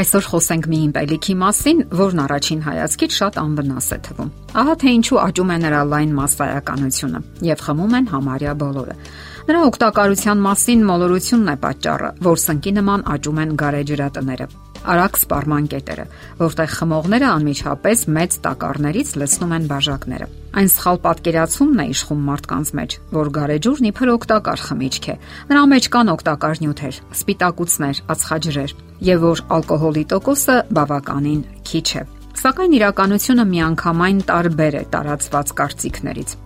Այսօր խոսենք մի իմպելիքի մասին, որն առաջին հայացքից շատ անվնաս է թվում։ Ահա թե ինչու աճում է նրա լայն massայականությունը եւ խմում են համարյա բոլորը։ Նրա օգտակարության մասին մոլորությունն է պատճառը, որ սնկի նման աճում են գարեջրատները արագ սպառման կետերը, որտեղ խմողները անմիջապես մեծ տակառներից լցնում են բաժակները։ Այն սխալ պատկերացումն է իշխում մարդկանց մեջ, որ գարեջուրն իբր օգտակար խմիչք է։ Նրա մեջ կան օգտակար նյութեր, սպիտակուցներ, ածխաջրեր, եւ որ ալկոհոլի տոկոսը բավականին քիչ է։ Սակայն իրականությունը միանգամայն տարբեր է տարածված կարծիքներից։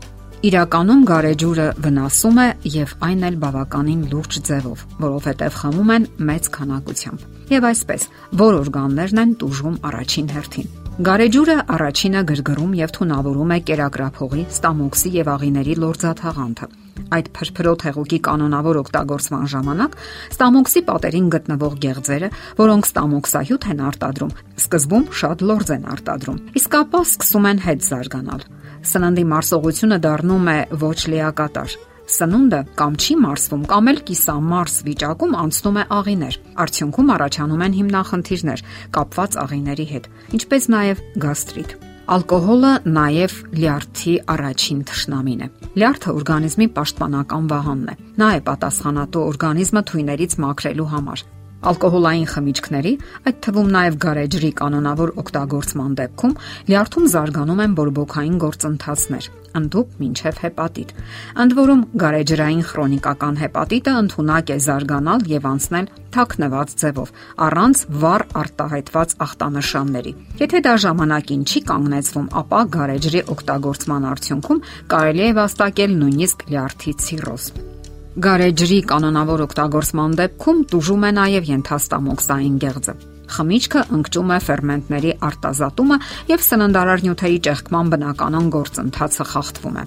Իրականում գարեջուրը վնասում է եւ այն էլ բավականին լուրջ ձևով, որովհետեւ խմում են մեծ քանակությամբ։ Եվ այսպես, որ օրգաններն են տուժում առաջին հերթին։ Գարեջուրը առաջինը գրգռում եւ թունավորում է կերակրափողի, ստամոքսի եւ աղիների լորձաթաղանթը։ Այդ փրփրոտ հեղուկի կանոնավոր օգտագործման ժամանակ ստամոքսի պատերին գտնվող գեղձերը, որոնք ստամոքսահյութ են արտադրում, սկզբում շատ լորձ են արտադրում։ Իսկ ապա սկսում են հետ զարգանալ սննդի մարսողությունը դառնում է ոչ լիակատար։ Սնունդը կամ չի մարսվում, կամ էլ կիսամարս վիճակում անցնում է աղիներ։ Արդյունքում առաջանում են հիմնախնդիրներ կապված աղիների հետ, ինչպես նաև գաստրիտ։ Ալկոհոլը նաև լյարդի առաջին թշնամին է։ Լյարդը օրգանիզմի պաշտպանական վահանն է։ Նա է պատասխանատու օրգանիզմը թույներից մաքրելու համար ալկոհոլային խմիչքների, այդ թվում նաև գարեջրի կանոնավոր օգտագործման դեպքում լյարդում զարգանում են բորբոքային գործընթացներ, ընդդուք մինչև հեպատիտ։ Ընդ որում գարեջրային քրոնիկական հեպատիտը ընդունակ է զարգանալ եւ անցնել թաքնված ձևով, առանց վառ արտահայտված ախտանշանների։ Եթե դա ժամանակին չի կանգնեցվում, ապա գարեջրի օգտագործման արդյունքում կարելի է վաստակել նույնիսկ լյարդի ցիրոզ։ Գարեջրի կանոնավոր օգտագործման դեպքում տուժում է նաև ենթաստամոքսային գեղձը։ Խմիչքը ընկճում է ферментների արտազատումը եւ սննդարարնյութերի ճեղքման բնականon գործընթացը խախտվում է։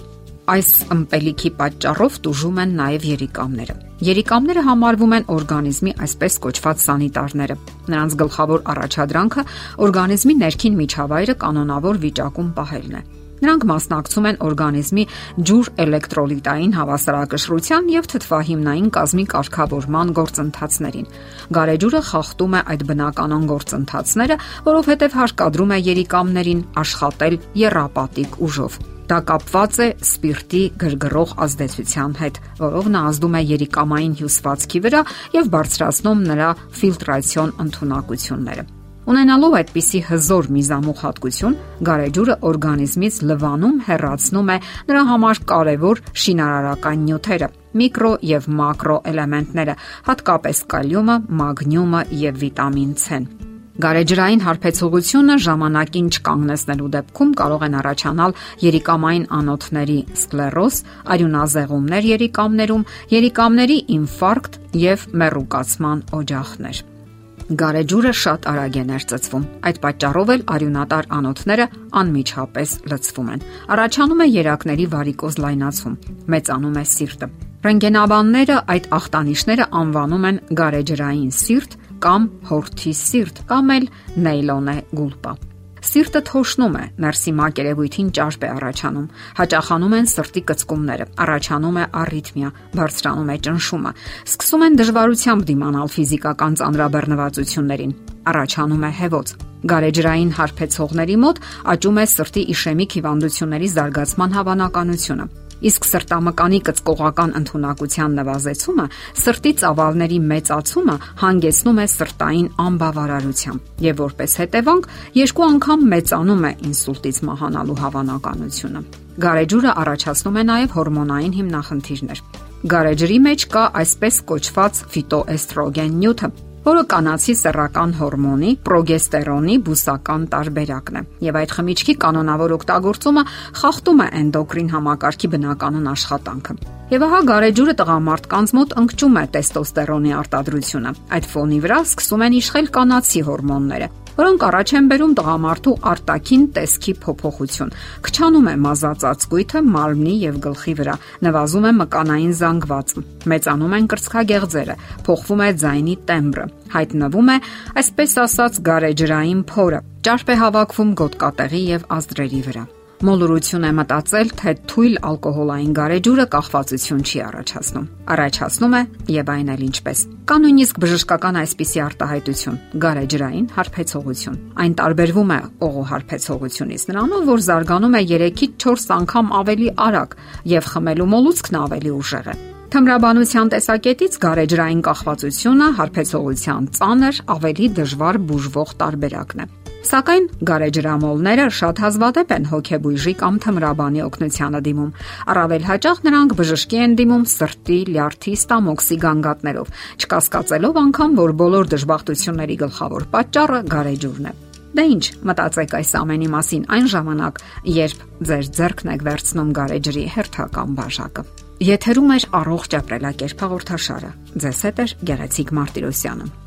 Այս ըմպելիքի պատճառով տուժում են նաև երիկամները։ Երիկամները համարվում են օրգանիզմի այսպես կոչված սանիտարները։ Նրանց գլխավոր առաջադրանքը օրգանիզմի ներքին միջավայրը կանոնավոր վիճակում պահելն է։ Նրանք մասնակցում են օրգանիզմի ջուր էլեկտրոլիտային հավասարակշռության եւ թթվահիմնային կազմի կարգավորման գործընթացներին։ Գարեջուրը խախտում է այդ բնականon գործընթացները, որովհետեւ հարկադրում է երիկամներին աշխատել երապատիկ ուժով։ Դա կապված է սպիրտի գրգռող ազդեցության հետ, որով նա ազդում է երիկամային հյուսվածքի վրա եւ բարձրացնում նրա ֆիլտրացիոն ընդունակությունները։ Ունենալով այդպիսի հզոր միզամուխ հատկություն, գարեջուրը օրգանիզմից լվանում հեռացնում է նրա համար կարևոր շինարարական նյութերը՝ միկրո եւ մակրո էլեմենտները, հատկապես կալիումը, մագնիումը եւ վիտամին C-ն։ Գարեջրային հարբեցողությունը ժամանակին չկանգնեցնելու դեպքում կարող են առաջանալ երիկամային անոթների սկլերոզ, արյունազեղումներ երիկամներում, երիկամների ինֆարկտ եւ մեռուկացման օջախներ։ Գարեջուրը շատ արագ է ներծծվում։ Այդ պատճառով էլ արյունատար անոթները անմիջապես լցվում են։ Առաջանում է երակների վարիկոզ լայնացում, մեծանում է սիրտը։ Ռենտգենաբանները այդ ախտանիշները անվանում են գարեջրային սիրտ կամ հորթի սիրտ կամ էլ նեյլոնե գուլպա։ Սիրտը թոշնում է, ներսի մակերևույթին ճարպ է առաջանում, հաճախանում են սրտի կծկումները, առաջանում է առիթմիա, բարձրանում է ճնշումը, սկսում են դժվարությամբ դիմանալ ֆիզիկական ծանրաբեռնվածություններին, առաջանում է հեվոց։ Գարեջրային հարբեցողների մոտ աճում է սրտի իշեմիկ հիվանդությունների զարգացման հավանականությունը Իսկ սրտամկանի կծկողական ընտունակության նվազեցումը, սրտի ծավալների մեծացումը հանգեցնում է սրտային անբավարարության եւ որպես հետևանք երկու անգամ մեծանում է ինսուլտից մահանալու հավանականությունը։ Գարեջուրը առաջացնում է նաև հորմոնային հիմնախնդիրներ։ Գարեջրի մեջ կա այսպես կոչված ֆիտոէստրոգեն նյութը, որը կանացի սեռական հորմոնի պրոգեստերոնի բուսական տարբերակն է։ Եվ այդ խմիչքի կանոնավոր օգտագործումը խախտում է էնդոկրին համակարգի բնականon աշխատանքը։ Եվ ահա գարեջուրը տղամարդկանց մոտ ընկճում է տեստոստերոնի արտադրությունը։ Այդ ֆոնի վրա սկսում են իշխել կանացի հորմոնները, որոնք առաջ են բերում տղամարդու արտաքին տեսքի փոփոխություն։ Քչանում է մազածածկույթը մարմնի եւ գլխի վրա, նվազում է մկանային զանգվածը, մեծանում են կրծքագեղձերը, փոխվում է ձայնի տեմբրը, հայտնվում է, այսպես ասած, գարեջրային փորը, ճարպ է հավաքվում գոտկատեղի եւ ազդրերի վրա։ Մոլորություն է մտածել, թե թույլ ալկոհոլային գարեջուրը կախվածություն չի առաջացնում։ Առաջացնում է եւ այն էլ ինչպես։ Կա նույնիսկ բժշկական այսպիսի արտահայտություն՝ գարեջրային հարբեցողություն։ Այն տարբերվում է օղոհարբեցողությունից նրանով, որ զարգանում է 3-ից 4 անգամ ավելի արագ եւ խմելու մոլուցքն ավելի ուժեղ է։ Թմրաբանության տեսակետից գարեջրային կախվածությունը հարբեցողության ծանր, ավելի դժվար բուժվող տարբերակն է։ Սակայն գարեջրամոլները շատ հազվադեպ են հոգեբույժի կամ թմրաբանի օգնությանը դիմում։ Առավել հաճախ նրանք բժշկի են դիմում սրտի, լյարդի, ստամոքսի գանգատներով, չկասկածելով անգամ, որ բոլոր դժբախտությունների գլխավոր պատճառը գարեջուրն է։ Դե ի՞նչ, մտածեք այս ամենի մասին այն ժամանակ, երբ ձեր ձեռքն եք վերցնում գարեջրի հերթական բաժակը։ Եթերում է առողջ ապրելակերպ հաղորդաշարը։ Ձեզ հետ է Գեղեցիկ Մարտիրոսյանը։